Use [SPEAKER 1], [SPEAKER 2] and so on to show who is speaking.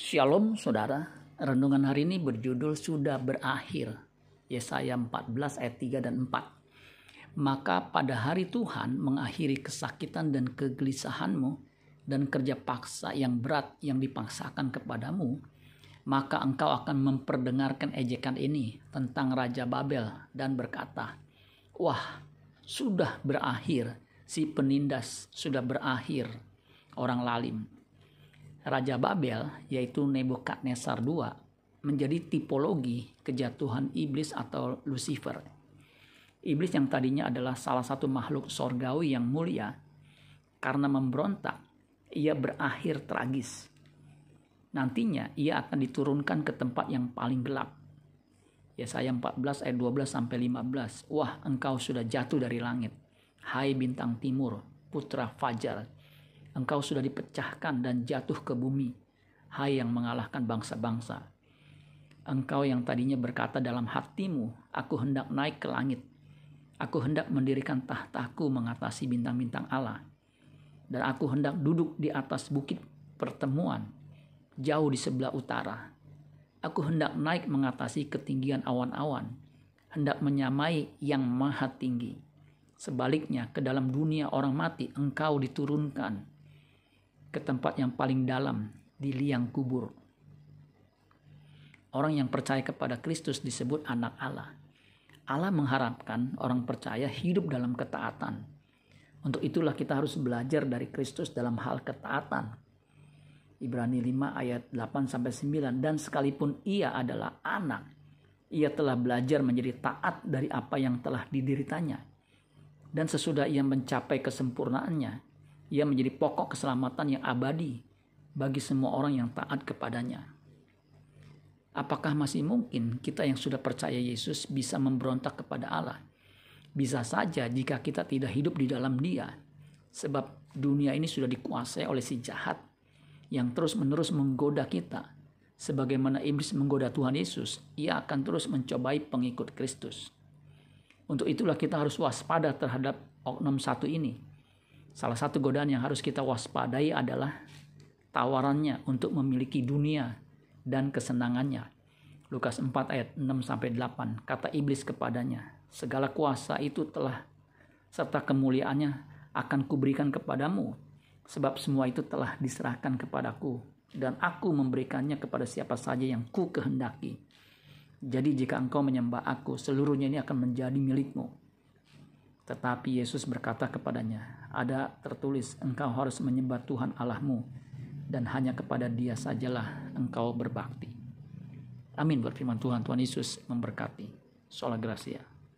[SPEAKER 1] Shalom saudara, renungan hari ini berjudul Sudah Berakhir. Yesaya 14 ayat 3 dan 4. Maka pada hari Tuhan mengakhiri kesakitan dan kegelisahanmu dan kerja paksa yang berat yang dipaksakan kepadamu, maka engkau akan memperdengarkan ejekan ini tentang Raja Babel dan berkata, Wah, sudah berakhir, si penindas sudah berakhir, orang lalim Raja Babel, yaitu Nebukadnezar II, menjadi tipologi kejatuhan iblis atau Lucifer. Iblis yang tadinya adalah salah satu makhluk sorgawi yang mulia, karena memberontak, ia berakhir tragis. Nantinya ia akan diturunkan ke tempat yang paling gelap. Yesaya 14 ayat 12 sampai 15. Wah, engkau sudah jatuh dari langit. Hai bintang timur, putra Fajar, engkau sudah dipecahkan dan jatuh ke bumi, hai yang mengalahkan bangsa-bangsa. Engkau yang tadinya berkata dalam hatimu, aku hendak naik ke langit. Aku hendak mendirikan tahtaku mengatasi bintang-bintang Allah. Dan aku hendak duduk di atas bukit pertemuan, jauh di sebelah utara. Aku hendak naik mengatasi ketinggian awan-awan, hendak menyamai yang maha tinggi. Sebaliknya, ke dalam dunia orang mati, engkau diturunkan ke tempat yang paling dalam di liang kubur. Orang yang percaya kepada Kristus disebut anak Allah. Allah mengharapkan orang percaya hidup dalam ketaatan. Untuk itulah kita harus belajar dari Kristus dalam hal ketaatan. Ibrani 5 ayat 8 sampai 9 dan sekalipun ia adalah anak, ia telah belajar menjadi taat dari apa yang telah dideritanya. Dan sesudah ia mencapai kesempurnaannya, ia menjadi pokok keselamatan yang abadi bagi semua orang yang taat kepadanya. Apakah masih mungkin kita yang sudah percaya Yesus bisa memberontak kepada Allah? Bisa saja jika kita tidak hidup di dalam Dia, sebab dunia ini sudah dikuasai oleh si jahat yang terus-menerus menggoda kita. Sebagaimana iblis menggoda Tuhan Yesus, ia akan terus mencobai pengikut Kristus. Untuk itulah kita harus waspada terhadap oknum satu ini, Salah satu godaan yang harus kita waspadai adalah tawarannya untuk memiliki dunia dan kesenangannya. Lukas 4 ayat 6 sampai 8 kata iblis kepadanya, segala kuasa itu telah serta kemuliaannya akan kuberikan kepadamu sebab semua itu telah diserahkan kepadaku dan aku memberikannya kepada siapa saja yang ku kehendaki. Jadi jika engkau menyembah aku, seluruhnya ini akan menjadi milikmu. Tetapi Yesus berkata kepadanya, ada tertulis engkau harus menyembah Tuhan Allahmu dan hanya kepada dia sajalah engkau berbakti. Amin berfirman Tuhan, Tuhan Yesus memberkati. Sola Gracia.